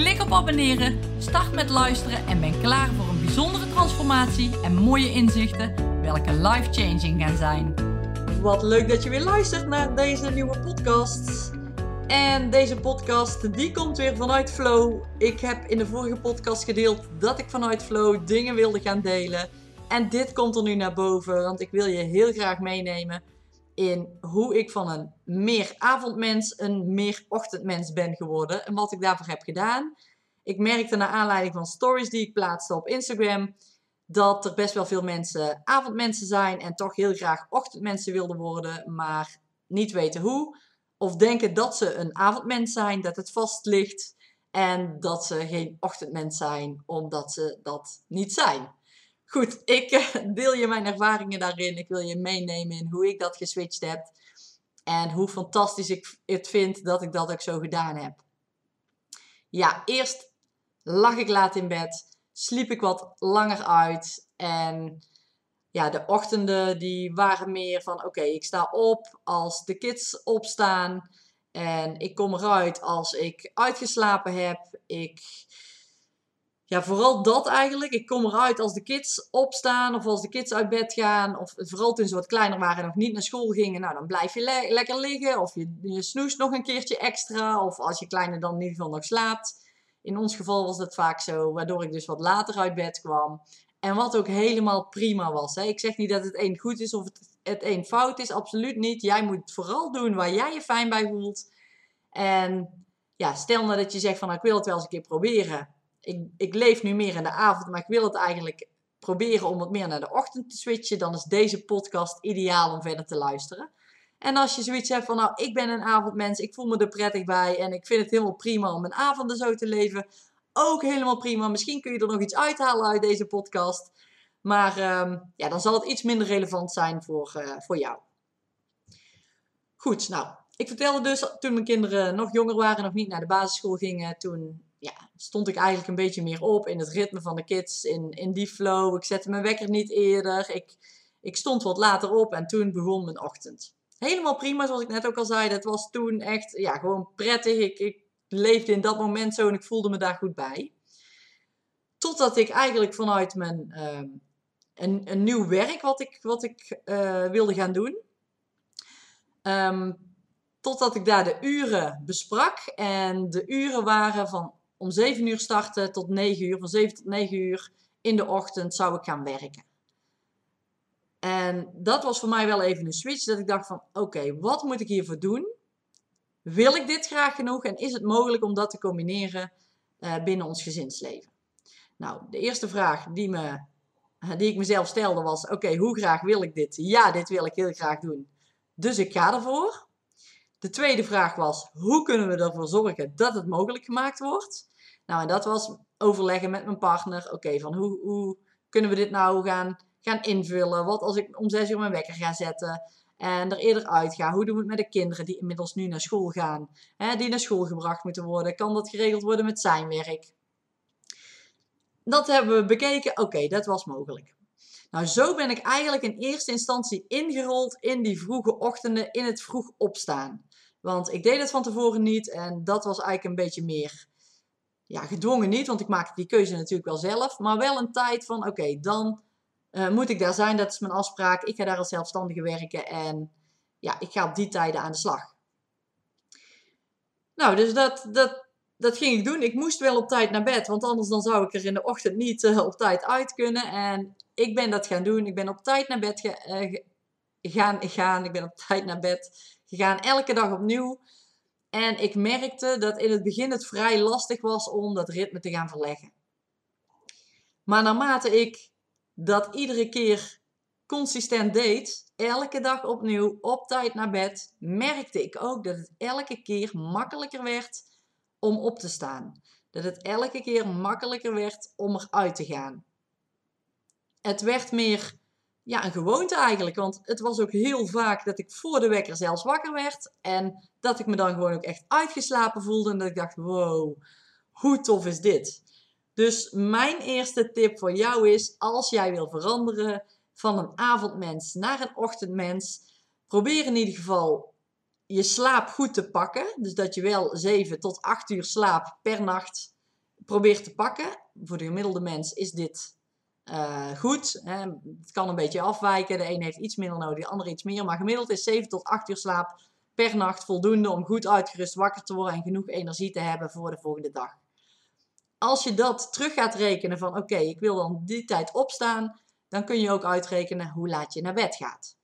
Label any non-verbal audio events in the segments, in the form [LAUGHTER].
Klik op abonneren, start met luisteren en ben klaar voor een bijzondere transformatie en mooie inzichten, welke life-changing gaan zijn. Wat leuk dat je weer luistert naar deze nieuwe podcast. En deze podcast die komt weer vanuit Flow. Ik heb in de vorige podcast gedeeld dat ik vanuit Flow dingen wilde gaan delen. En dit komt er nu naar boven, want ik wil je heel graag meenemen in hoe ik van een meer avondmens een meer ochtendmens ben geworden en wat ik daarvoor heb gedaan. Ik merkte naar aanleiding van stories die ik plaatste op Instagram dat er best wel veel mensen avondmensen zijn en toch heel graag ochtendmensen wilden worden, maar niet weten hoe. Of denken dat ze een avondmens zijn, dat het vast ligt en dat ze geen ochtendmens zijn omdat ze dat niet zijn. Goed, ik eh, deel je mijn ervaringen daarin. Ik wil je meenemen in hoe ik dat geswitcht heb. En hoe fantastisch ik het vind dat ik dat ook zo gedaan heb. Ja, eerst lag ik laat in bed. Sliep ik wat langer uit. En ja, de ochtenden die waren meer van oké, ik sta op als de kids opstaan. En ik kom eruit als ik uitgeslapen heb. Ik ja, vooral dat eigenlijk. Ik kom eruit als de kids opstaan of als de kids uit bed gaan. Of vooral toen ze wat kleiner waren en nog niet naar school gingen. Nou, dan blijf je lekker liggen. Of je, snoest nog een keertje extra. Of als je kleine dan in ieder geval nog slaapt. In ons geval was dat vaak zo. Waardoor ik dus wat later uit bed kwam. En wat ook helemaal prima was. Hè. Ik zeg niet dat het een goed is of het, het een fout is. Absoluut niet. Jij moet vooral doen waar jij je fijn bij voelt. En ja, stel nou dat je zegt van nou, ik wil het wel eens een keer proberen ik, ik leef nu meer in de avond, maar ik wil het eigenlijk proberen om wat meer naar de ochtend te switchen, dan is deze podcast ideaal om verder te luisteren. En als je zoiets hebt van, nou, ik ben een avondmens, ik voel me er prettig bij en ik vind het helemaal prima om mijn avonden zo te leven, ook helemaal prima. Misschien kun je er nog iets uithalen uit deze podcast, maar ehm, ja, dan zal het iets minder relevant zijn voor, uh, voor jou. Goed, nou, ik vertelde dus toen mijn kinderen nog jonger waren, nog niet naar de basisschool gingen, toen ja, stond ik eigenlijk een beetje meer op in het ritme van de kids, in, in die flow. Ik zette mijn wekker niet eerder. Ik, ik stond wat later op en toen begon mijn ochtend. Helemaal prima, zoals ik net ook al zei. Dat was toen echt ja, gewoon prettig. Ik, ik leefde in dat moment zo en ik voelde me daar goed bij. Totdat ik eigenlijk vanuit mijn uh, een, een nieuw werk wat ik, wat ik uh, wilde gaan doen. Um, totdat ik daar de uren besprak. En de uren waren van om 7 uur starten tot 9 uur. Van 7 tot 9 uur in de ochtend zou ik gaan werken. En dat was voor mij wel even een switch. Dat ik dacht van oké, wat moet ik hiervoor doen? Wil ik dit graag genoeg? En is het mogelijk om dat te combineren uh, binnen ons gezinsleven? Nou, de eerste vraag die, me, die ik mezelf stelde was: oké, hoe graag wil ik dit? Ja, dit wil ik heel graag doen. Dus ik ga ervoor. De tweede vraag was: hoe kunnen we ervoor zorgen dat het mogelijk gemaakt wordt? Nou, en dat was overleggen met mijn partner. Oké, van hoe, hoe kunnen we dit nou gaan, gaan invullen? Wat als ik om zes uur mijn wekker ga zetten en er eerder uit ga? Hoe doen we het met de kinderen die inmiddels nu naar school gaan? Hè, die naar school gebracht moeten worden? Kan dat geregeld worden met zijn werk? Dat hebben we bekeken. Oké, dat was mogelijk. Nou, zo ben ik eigenlijk in eerste instantie ingerold in die vroege ochtenden, in het vroeg opstaan. Want ik deed het van tevoren niet en dat was eigenlijk een beetje meer ja, gedwongen niet, want ik maakte die keuze natuurlijk wel zelf. Maar wel een tijd van, oké, dan uh, moet ik daar zijn. Dat is mijn afspraak. Ik ga daar als zelfstandige werken. En ja, ik ga op die tijden aan de slag. Nou, dus dat, dat, dat ging ik doen. Ik moest wel op tijd naar bed, want anders dan zou ik er in de ochtend niet uh, op tijd uit kunnen. En ik ben dat gaan doen. Ik ben op tijd naar bed ge, uh, gaan, gaan. Ik ben op tijd naar bed gegaan. Elke dag opnieuw. En ik merkte dat in het begin het vrij lastig was om dat ritme te gaan verleggen. Maar naarmate ik dat iedere keer consistent deed, elke dag opnieuw op tijd naar bed, merkte ik ook dat het elke keer makkelijker werd om op te staan. dat het elke keer makkelijker werd om eruit te gaan. Het werd meer ja, een gewoonte eigenlijk. Want het was ook heel vaak dat ik voor de wekker zelfs wakker werd. En dat ik me dan gewoon ook echt uitgeslapen voelde. En dat ik dacht, wow, hoe tof is dit? Dus mijn eerste tip voor jou is, als jij wil veranderen van een avondmens naar een ochtendmens, probeer in ieder geval je slaap goed te pakken. Dus dat je wel 7 tot 8 uur slaap per nacht probeert te pakken. Voor de gemiddelde mens is dit uh, goed. Hè. Het kan een beetje afwijken. De een heeft iets minder nodig, de ander iets meer. Maar gemiddeld is 7 tot 8 uur slaap per nacht voldoende om goed uitgerust wakker te worden en genoeg energie te hebben voor de volgende dag. Als je dat terug gaat rekenen van oké, ik wil dan die tijd opstaan, dan kun je ook uitrekenen hoe laat je naar bed gaat.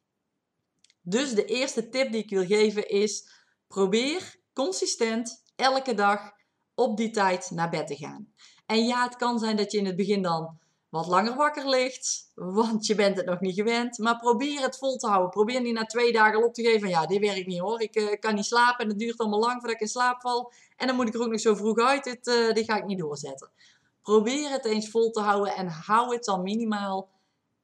Dus de eerste tip die ik wil geven is: probeer consistent elke dag op die tijd naar bed te gaan. En ja, het kan zijn dat je in het begin dan wat langer wakker ligt, want je bent het nog niet gewend. Maar probeer het vol te houden. Probeer niet na twee dagen op te geven. Ja, dit werkt niet hoor. Ik uh, kan niet slapen en het duurt allemaal lang voordat ik in slaap val. En dan moet ik er ook nog zo vroeg uit. Dit, uh, dit ga ik niet doorzetten. Probeer het eens vol te houden en hou het dan minimaal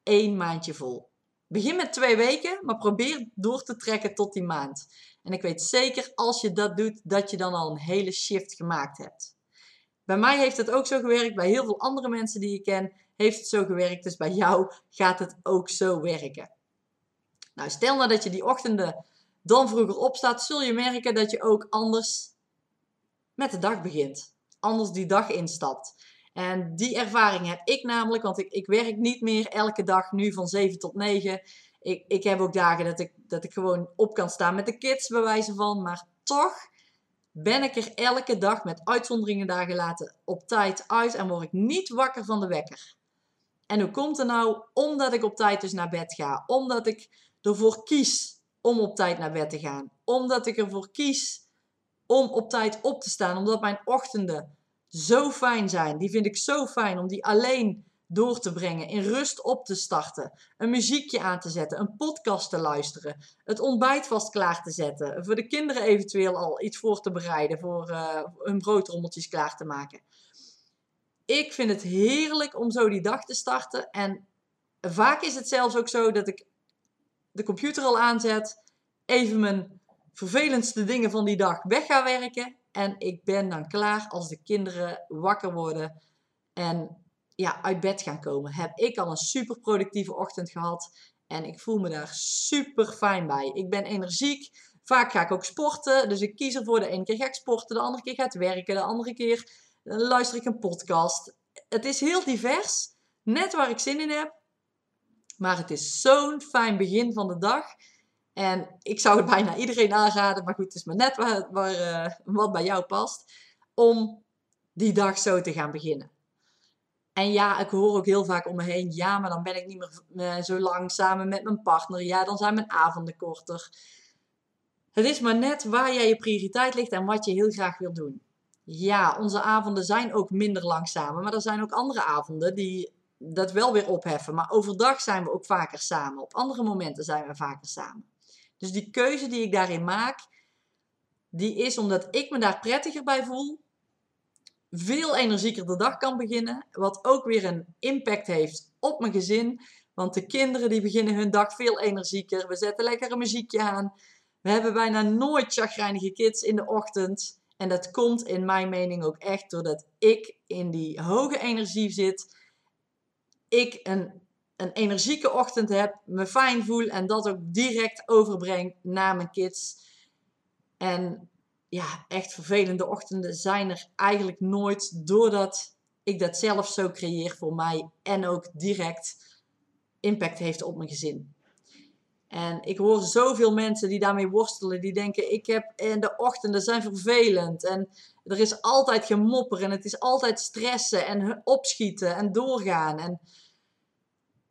één maandje vol. Begin met twee weken, maar probeer door te trekken tot die maand. En ik weet zeker als je dat doet, dat je dan al een hele shift gemaakt hebt. Bij mij heeft het ook zo gewerkt, bij heel veel andere mensen die ik ken heeft het zo gewerkt. Dus bij jou gaat het ook zo werken. Nou, stel nou dat je die ochtenden dan vroeger opstaat, zul je merken dat je ook anders met de dag begint. Anders die dag instapt. En die ervaring heb ik namelijk, want ik, ik werk niet meer elke dag nu van 7 tot 9. Ik, ik heb ook dagen dat ik, dat ik gewoon op kan staan met de kids, bij wijze van. Maar toch ben ik er elke dag met uitzonderingen daar gelaten op tijd uit en word ik niet wakker van de wekker. En hoe komt het nou? Omdat ik op tijd dus naar bed ga. Omdat ik ervoor kies om op tijd naar bed te gaan. Omdat ik ervoor kies om op tijd op te staan. Omdat mijn ochtenden zo fijn zijn. Die vind ik zo fijn om die alleen door te brengen. In rust op te starten. Een muziekje aan te zetten. Een podcast te luisteren. Het ontbijt vast klaar te zetten. Voor de kinderen eventueel al iets voor te bereiden. Voor uh, hun broodrommeltjes klaar te maken ik vind het heerlijk om zo die dag te starten. En vaak is het zelfs ook zo dat ik de computer al aanzet, even mijn vervelendste dingen van die dag weg ga werken. En ik ben dan klaar als de kinderen wakker worden en ja, uit bed gaan komen. Heb ik al een super productieve ochtend gehad en ik voel me daar super fijn bij. Ik ben energiek. Vaak ga ik ook sporten. Dus ik kies ervoor. De ene keer ga ik sporten, de andere keer ga ik werken, de andere keer dan luister ik een podcast. Het is heel divers, net waar ik zin in heb. Maar het is zo'n fijn begin van de dag. En ik zou het bijna iedereen aanraden, maar goed, het is maar net waar, uh, wat bij jou past, om die dag zo te gaan beginnen. En ja, ik hoor ook heel vaak om me heen, ja, maar dan ben ik niet meer uh, zo lang samen met mijn partner. Ja, dan zijn mijn avonden korter. Het is maar net waar jij je prioriteit ligt en wat je heel graag wil doen. Ja, onze avonden zijn ook minder lang samen. Maar er zijn ook andere avonden die dat wel weer opheffen. Maar overdag zijn we ook vaker samen. Op andere momenten zijn we vaker samen. Dus die keuze die ik daarin maak, die is omdat ik me daar prettiger bij voel. Veel energieker de dag kan beginnen. Wat ook weer een impact heeft op mijn gezin. Want de kinderen die beginnen hun dag veel energieker. We zetten lekker een muziekje aan. We hebben bijna nooit chagrijnige kids in de ochtend. En dat komt in mijn mening ook echt doordat ik in die hoge energie zit. Ik een, een energieke ochtend heb, me fijn voel en dat ook direct overbreng naar mijn kids. En ja, echt vervelende ochtenden zijn er eigenlijk nooit doordat ik dat zelf zo creëer voor mij en ook direct impact heeft op mijn gezin. En ik hoor zoveel mensen die daarmee worstelen, die denken: ik heb in de ochtenden zijn vervelend. En er is altijd gemopper en het is altijd stressen en opschieten en doorgaan. En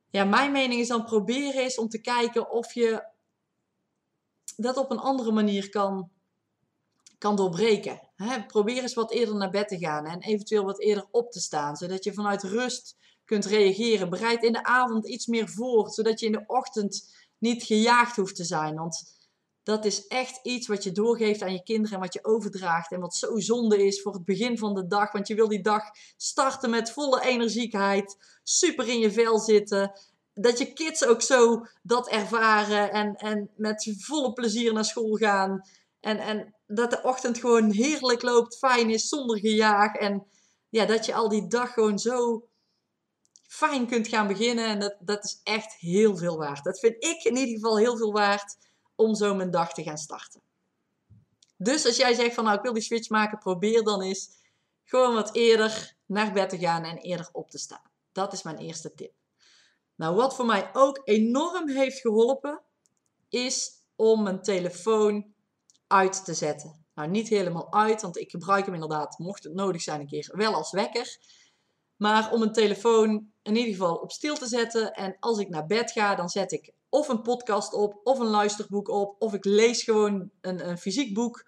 ja, mijn mening is dan proberen is om te kijken of je dat op een andere manier kan, kan doorbreken. probeer eens wat eerder naar bed te gaan en eventueel wat eerder op te staan, zodat je vanuit rust kunt reageren. Bereid in de avond iets meer voor, zodat je in de ochtend niet gejaagd hoeft te zijn. Want dat is echt iets wat je doorgeeft aan je kinderen en wat je overdraagt. En wat zo zonde is voor het begin van de dag. Want je wil die dag starten met volle energiekheid, super in je vel zitten. Dat je kids ook zo dat ervaren en, en met volle plezier naar school gaan. En, en dat de ochtend gewoon heerlijk loopt, fijn is, zonder gejaag. En ja, dat je al die dag gewoon zo fijn kunt gaan beginnen. En dat, dat is echt heel veel waard. Dat vind ik in ieder geval heel veel waard om zo mijn dag te gaan starten. Dus als jij zegt van nou ik wil die switch maken, probeer dan eens gewoon wat eerder naar bed te gaan en eerder op te staan. Dat is mijn eerste tip. Nou, wat voor mij ook enorm heeft geholpen, is om mijn telefoon uit te zetten. Nou, niet helemaal uit, want ik gebruik hem inderdaad, mocht het nodig zijn, een keer wel als wekker. Maar om mijn telefoon in ieder geval op stil te zetten. En als ik naar bed ga, dan zet ik of een podcast op, of een luisterboek op, of ik lees gewoon een, een fysiek boek.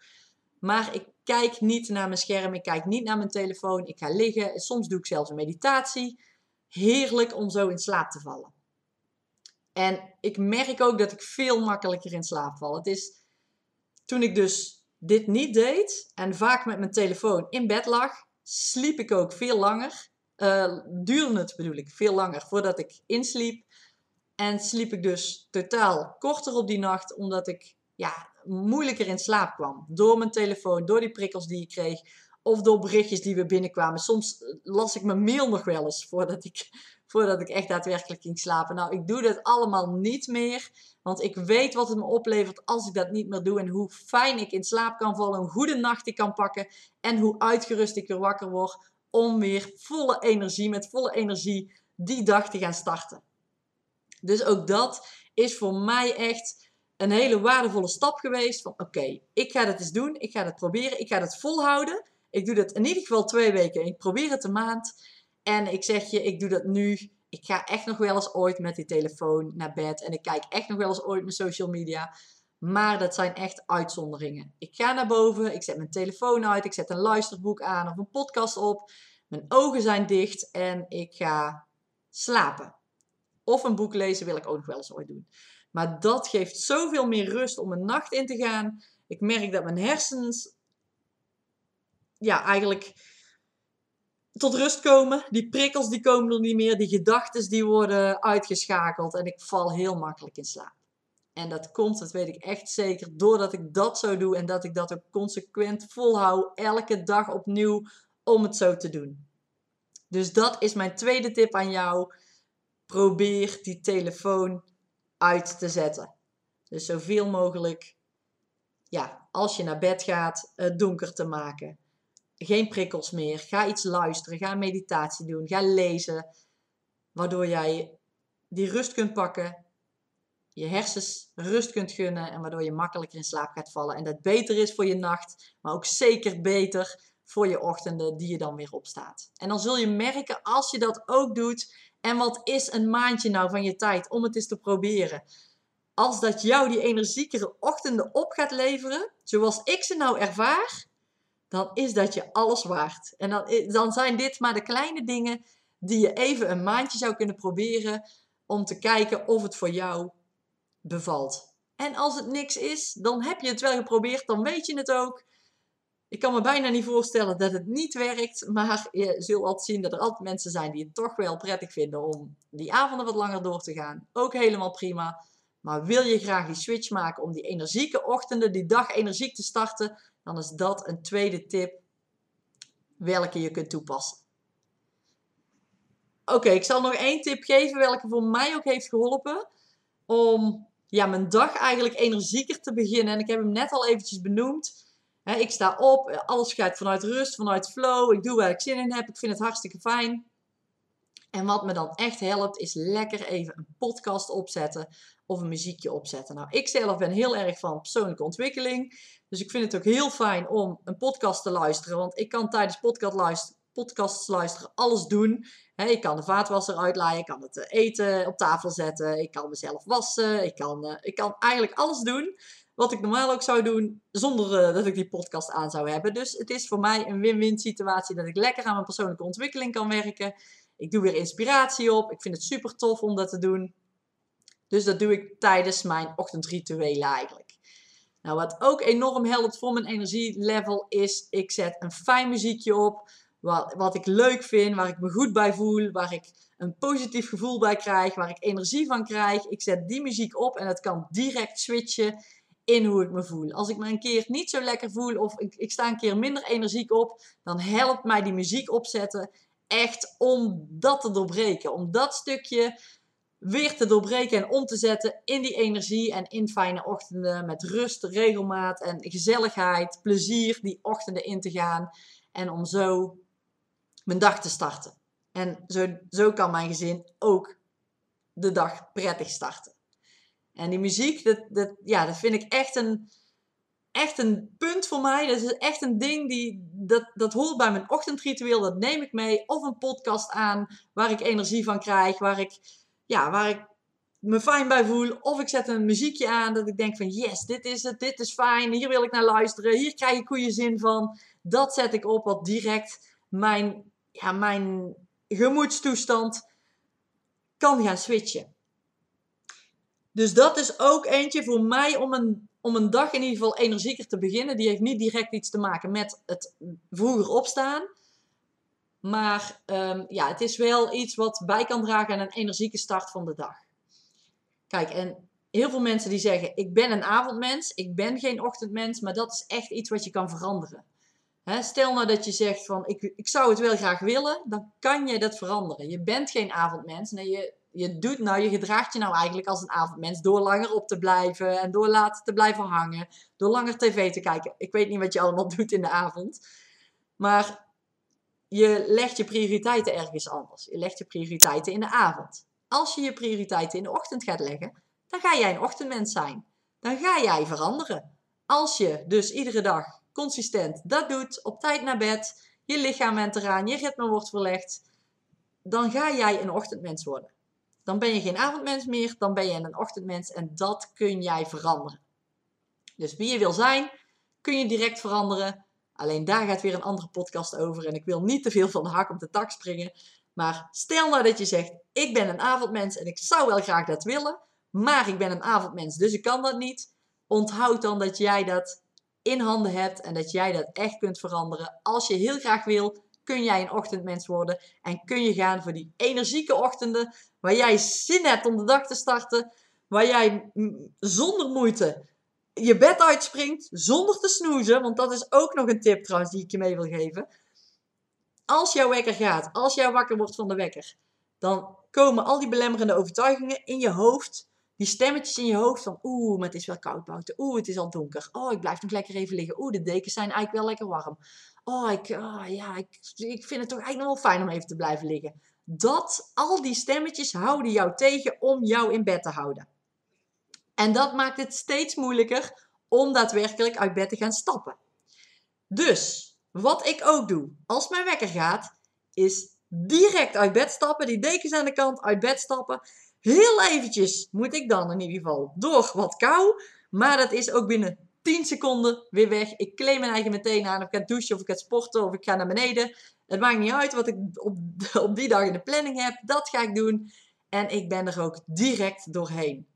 Maar ik kijk niet naar mijn scherm, ik kijk niet naar mijn telefoon. Ik ga liggen. Soms doe ik zelfs een meditatie. Heerlijk om zo in slaap te vallen. En ik merk ook dat ik veel makkelijker in slaap val. Het is toen ik dus dit niet deed en vaak met mijn telefoon in bed lag, sliep ik ook veel langer. Uh, duurde het bedoel ik veel langer voordat ik insliep. En sliep ik dus totaal korter op die nacht, omdat ik ja, moeilijker in slaap kwam. Door mijn telefoon, door die prikkels die ik kreeg, of door berichtjes die we binnenkwamen. Soms las ik mijn mail nog wel eens voordat ik, voordat ik echt daadwerkelijk ging slapen. Nou, ik doe dat allemaal niet meer, want ik weet wat het me oplevert als ik dat niet meer doe. En hoe fijn ik in slaap kan vallen, hoe goede nacht ik kan pakken en hoe uitgerust ik weer wakker word om weer volle energie, met volle energie, die dag te gaan starten. Dus ook dat is voor mij echt een hele waardevolle stap geweest. Van oké, ik ga het eens doen. Ik ga het proberen. Ik ga het volhouden. Ik doe dat in ieder geval twee weken. Ik probeer het een maand. En ik zeg je, ik doe dat nu. Ik ga echt nog wel eens ooit met die telefoon naar bed. En ik kijk echt nog wel eens ooit mijn social media. Maar dat zijn echt uitzonderingen. Ik ga naar boven, ik zet mijn telefoon uit, ik zet een luisterboek aan of een podcast op. Mijn ogen zijn dicht en ik ga slapen. Of een boek lezen wil ik ook nog wel eens ooit doen. Maar dat geeft zoveel meer rust om een nacht in te gaan. Ik merk dat mijn hersens ja, eigenlijk tot rust komen. Die prikkels die komen er niet meer. Die gedachten die worden uitgeschakeld. En ik val heel makkelijk in slaap. En dat komt, dat weet ik echt zeker, doordat ik dat zo doe. En dat ik dat ook consequent volhoud. Elke dag opnieuw om het zo te doen. Dus dat is mijn tweede tip aan jou probeer die telefoon uit te zetten. Dus zoveel mogelijk, ja, als je naar bed gaat, het donker te maken. Geen prikkels meer. Ga iets luisteren. Ga meditatie doen. Ga lezen. Waardoor jij die rust kunt pakken. Je hersens rust kunt gunnen. En waardoor je makkelijker in slaap gaat vallen. En dat beter is voor je nacht. Maar ook zeker beter voor je ochtenden die je dan weer opstaat. En dan zul je merken als je dat ook doet en wat is een maandje nou van je tijd om het eens te proberen? Als dat jou die energiekere ochtenden op gaat leveren, zoals ik ze nou ervaar, dan is dat je alles waard. En dan, dan zijn dit maar de kleine dingen die je even een maandje zou kunnen proberen om te kijken of het voor jou bevalt. En als het niks is, dan heb je het wel geprobeerd, dan weet je het ook. Ik kan me bijna niet voorstellen dat het niet werkt, maar je zult altijd zien dat er altijd mensen zijn die het toch wel prettig vinden om die avonden wat langer door te gaan. Ook helemaal prima. Maar wil je graag die switch maken om die energieke ochtenden, die dag energiek te starten, dan is dat een tweede tip welke je kunt toepassen. Oké, ik zal nog één tip geven welke voor mij ook heeft geholpen om ja, mijn dag eigenlijk energieker te beginnen. En ik heb hem net al eventjes benoemd ik sta op, alles gaat vanuit rust, vanuit flow. Ik doe waar ik zin in heb. Ik vind het hartstikke fijn. En wat me dan echt helpt, is lekker even een podcast opzetten of een muziekje opzetten. Nou, ik zelf ben heel erg van persoonlijke ontwikkeling. Dus ik vind het ook heel fijn om een podcast te luisteren. Want ik kan tijdens podcast luisteren, podcasts luisteren alles doen. ik kan de vaatwasser uitlaaien, ik kan het eh, eten op tafel zetten, ik kan mezelf wassen, ik kan, uh, ik kan eigenlijk alles doen. Wat ik normaal ook zou doen zonder uh, dat ik die podcast aan zou hebben. Dus het is voor mij een win-win situatie dat ik lekker aan mijn persoonlijke ontwikkeling kan werken. Ik doe weer inspiratie op. Ik vind het super tof om dat te doen. Dus dat doe ik tijdens mijn ochtendrituelen eigenlijk. Nou, wat ook enorm helpt voor mijn energielevel is, ik zet een fijn muziekje op, wat, wat ik leuk vind, waar ik me goed bij voel, waar ik een positief gevoel bij krijg, waar ik energie van krijg. Ik zet die muziek op en het kan direct switchen in hoe ik me voel. Als ik me een keer niet zo lekker voel of ik, ik sta een keer minder energiek op, dan helpt mij die muziek opzetten echt om dat te doorbreken. Om dat stukje weer te doorbreken en om te zetten in die energie en in fijne ochtenden met rust, regelmaat en gezelligheid, plezier die ochtenden in te gaan en om zo mijn dag te starten. En zo, zo kan mijn gezin ook de dag prettig starten. En die muziek, dat, dat, ja, dat vind ik echt een, echt een punt voor mij. Dat is echt een ding die, dat, dat hoort bij mijn ochtendritueel. Dat neem ik mee. Of een podcast aan waar ik energie van krijg. Waar ik, ja, waar ik me fijn bij voel. Of ik zet een muziekje aan dat ik denk van yes, dit is het. Dit is fijn. Hier wil ik naar luisteren. Hier krijg ik goede zin van. Dat zet ik op wat direct mijn, ja, mijn gemoedstoestand kan gaan switchen. Dus dat is ook eentje voor mij om een, om een dag in ieder geval energieker te beginnen. Die heeft niet direct iets te maken met het vroeger opstaan. Maar um, ja, het is wel iets wat bij kan dragen aan een energieke start van de dag. Kijk, en heel veel mensen die zeggen: Ik ben een avondmens, ik ben geen ochtendmens, maar dat is echt iets wat je kan veranderen. stel nou dat je zegt: van ik, ik zou het wel graag willen, dan kan je dat veranderen. Je bent geen avondmens. Nee, je, je doet nou, je gedraagt je nou eigenlijk als een avondmens door langer op te blijven en door later te blijven hangen, door langer tv te kijken. Ik weet niet wat je allemaal [LAUGHS] doet in de avond, maar je legt je prioriteiten ergens anders. Je legt je prioriteiten in de avond. Als je je prioriteiten in de ochtend gaat leggen, dan ga jij een ochtendmens zijn. Dan ga jij veranderen. Als je dus iedere dag consistent dat doet, op tijd naar bed, je lichaam bent eraan, je ritme wordt verlegd, dan ga jij een ochtendmens worden. Dan ben je geen avondmens meer, dan ben je een ochtendmens en dat kun jij veranderen. Dus wie je wil zijn, kun je direct veranderen. Alleen daar gaat weer een andere podcast over en ik wil niet te veel van de hak op de tak springen. Maar stel nou dat je zegt, ik ben een avondmens en ik zou wel graag dat willen, maar ik ben een avondmens, dus ik kan dat niet. Onthoud dan dat jij dat in handen hebt en dat jij dat echt kunt veranderen. Als je heel graag wil, kun jij een ochtendmens worden en kun je gaan voor die energieke ochtenden waar jij zin hebt om de dag te starten, waar jij zonder moeite je bed uitspringt, zonder te snoezen, want dat is ook nog een tip trouwens die ik je mee wil geven. Als jouw wekker gaat, als jij wakker wordt van de wekker, dan komen al die belemmerende overtuigingen in je hoofd, die stemmetjes in je hoofd van oeh, maar het is wel koud buiten, oeh, het is al donker, oh, ik blijf nog lekker even liggen, oeh, de dekens zijn eigenlijk wel lekker warm, oh, ik, oh, ja, ik, ik vind het toch eigenlijk nog wel fijn om even te blijven liggen dat al die stemmetjes houden jou tegen om jou in bed te houden. En dat maakt het steeds moeilijker om daadwerkelijk uit bed te gaan stappen. Dus wat ik ook doe als mijn wekker gaat, is direct uit bed stappen, die dekens aan de kant, uit bed stappen. Heel eventjes moet ik dan in ieder geval door wat kou, maar dat is ook binnen 10 seconden weer weg. Ik kleed mijn eigen meteen aan, of ik ga douchen, of ik ga sporten, of ik ga naar beneden. Het maakt niet uit wat ik op, [LAUGHS] op die dag in de planning heb. Dat ga ik doen. En ik ben er ook direct doorheen.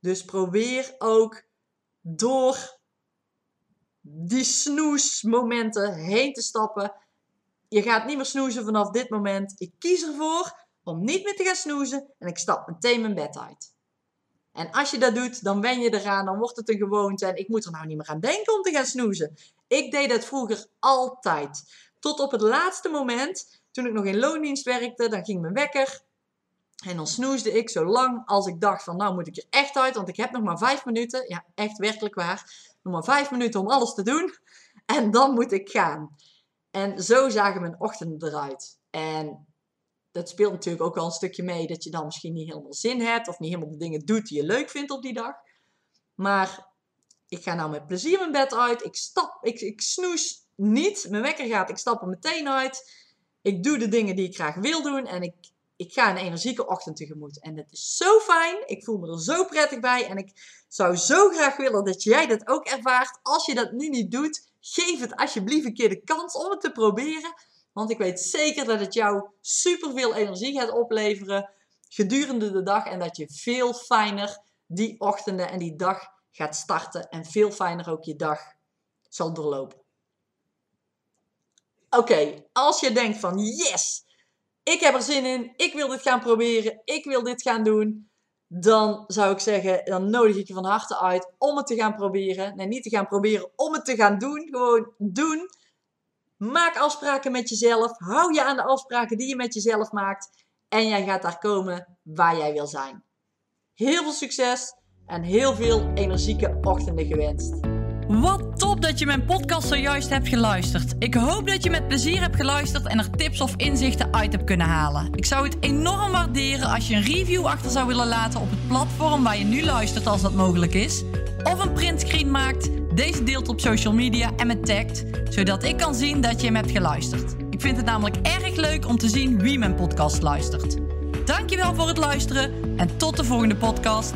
Dus probeer ook door die snoesmomenten heen te stappen. Je gaat niet meer snoezen vanaf dit moment. Ik kies ervoor om niet meer te gaan snoezen en ik stap meteen mijn bed uit. En als je dat doet, dan wen je eraan, dan wordt het een gewoonte en ik moet er nou niet meer aan denken om te gaan snoezen. Ik deed dat vroeger altijd. Tot op het laatste moment, toen ik nog in loondienst werkte, dan ging mijn wekker. En dan snoesde ik zo lang als ik dacht van nou moet ik er echt uit, want ik heb nog maar vijf minuten. Ja, echt werkelijk waar. Nog maar vijf minuten om alles te doen. En dan moet ik gaan. En zo zagen mijn ochtenden eruit. En dat speelt natuurlijk ook wel een stukje mee dat je dan misschien niet helemaal zin hebt of niet helemaal de dingen doet die je leuk vindt op die dag. Maar ik ga nou met plezier mijn bed uit. Ik stap, ik, ik snoes niet. Mijn wekker gaat, ik stap er meteen uit. Ik doe de dingen die ik graag wil doen en ik, ik ga een energieke ochtend tegemoet. En dat is zo fijn. Ik voel me er zo prettig bij. En ik zou zo graag willen dat jij dat ook ervaart. Als je dat nu niet doet, geef het alsjeblieft een keer de kans om het te proberen. Want ik weet zeker dat het jou superveel energie gaat opleveren gedurende de dag. En dat je veel fijner die ochtenden en die dag gaat starten en veel fijner ook je dag zal doorlopen. Oké, als je denkt van yes, ik heb er zin in, ik wil dit gaan proberen, ik wil dit gaan doen, dan zou ik zeggen, dan nodig ik je van harte uit om het te gaan proberen. Nee, niet te gaan proberen, om het te gaan doen. Gewoon doen. Maak afspraken met jezelf. Hou je aan de afspraken die je met jezelf maakt. En jij gaat daar komen waar jij wil zijn. Heel veel succes en heel veel energieke ochtenden gewenst. Wat top dat je mijn podcast zojuist hebt geluisterd. Ik hoop dat je met plezier hebt geluisterd en er tips of inzichten uit hebt kunnen halen. Ik zou het enorm waarderen als je een review achter zou willen laten op het platform waar je nu luistert als dat mogelijk is. Of een printscreen maakt, deze deelt op social media en me tagt, zodat ik kan zien dat je hem hebt geluisterd. Ik vind het namelijk erg leuk om te zien wie mijn podcast luistert. Dankjewel voor het luisteren en tot de volgende podcast.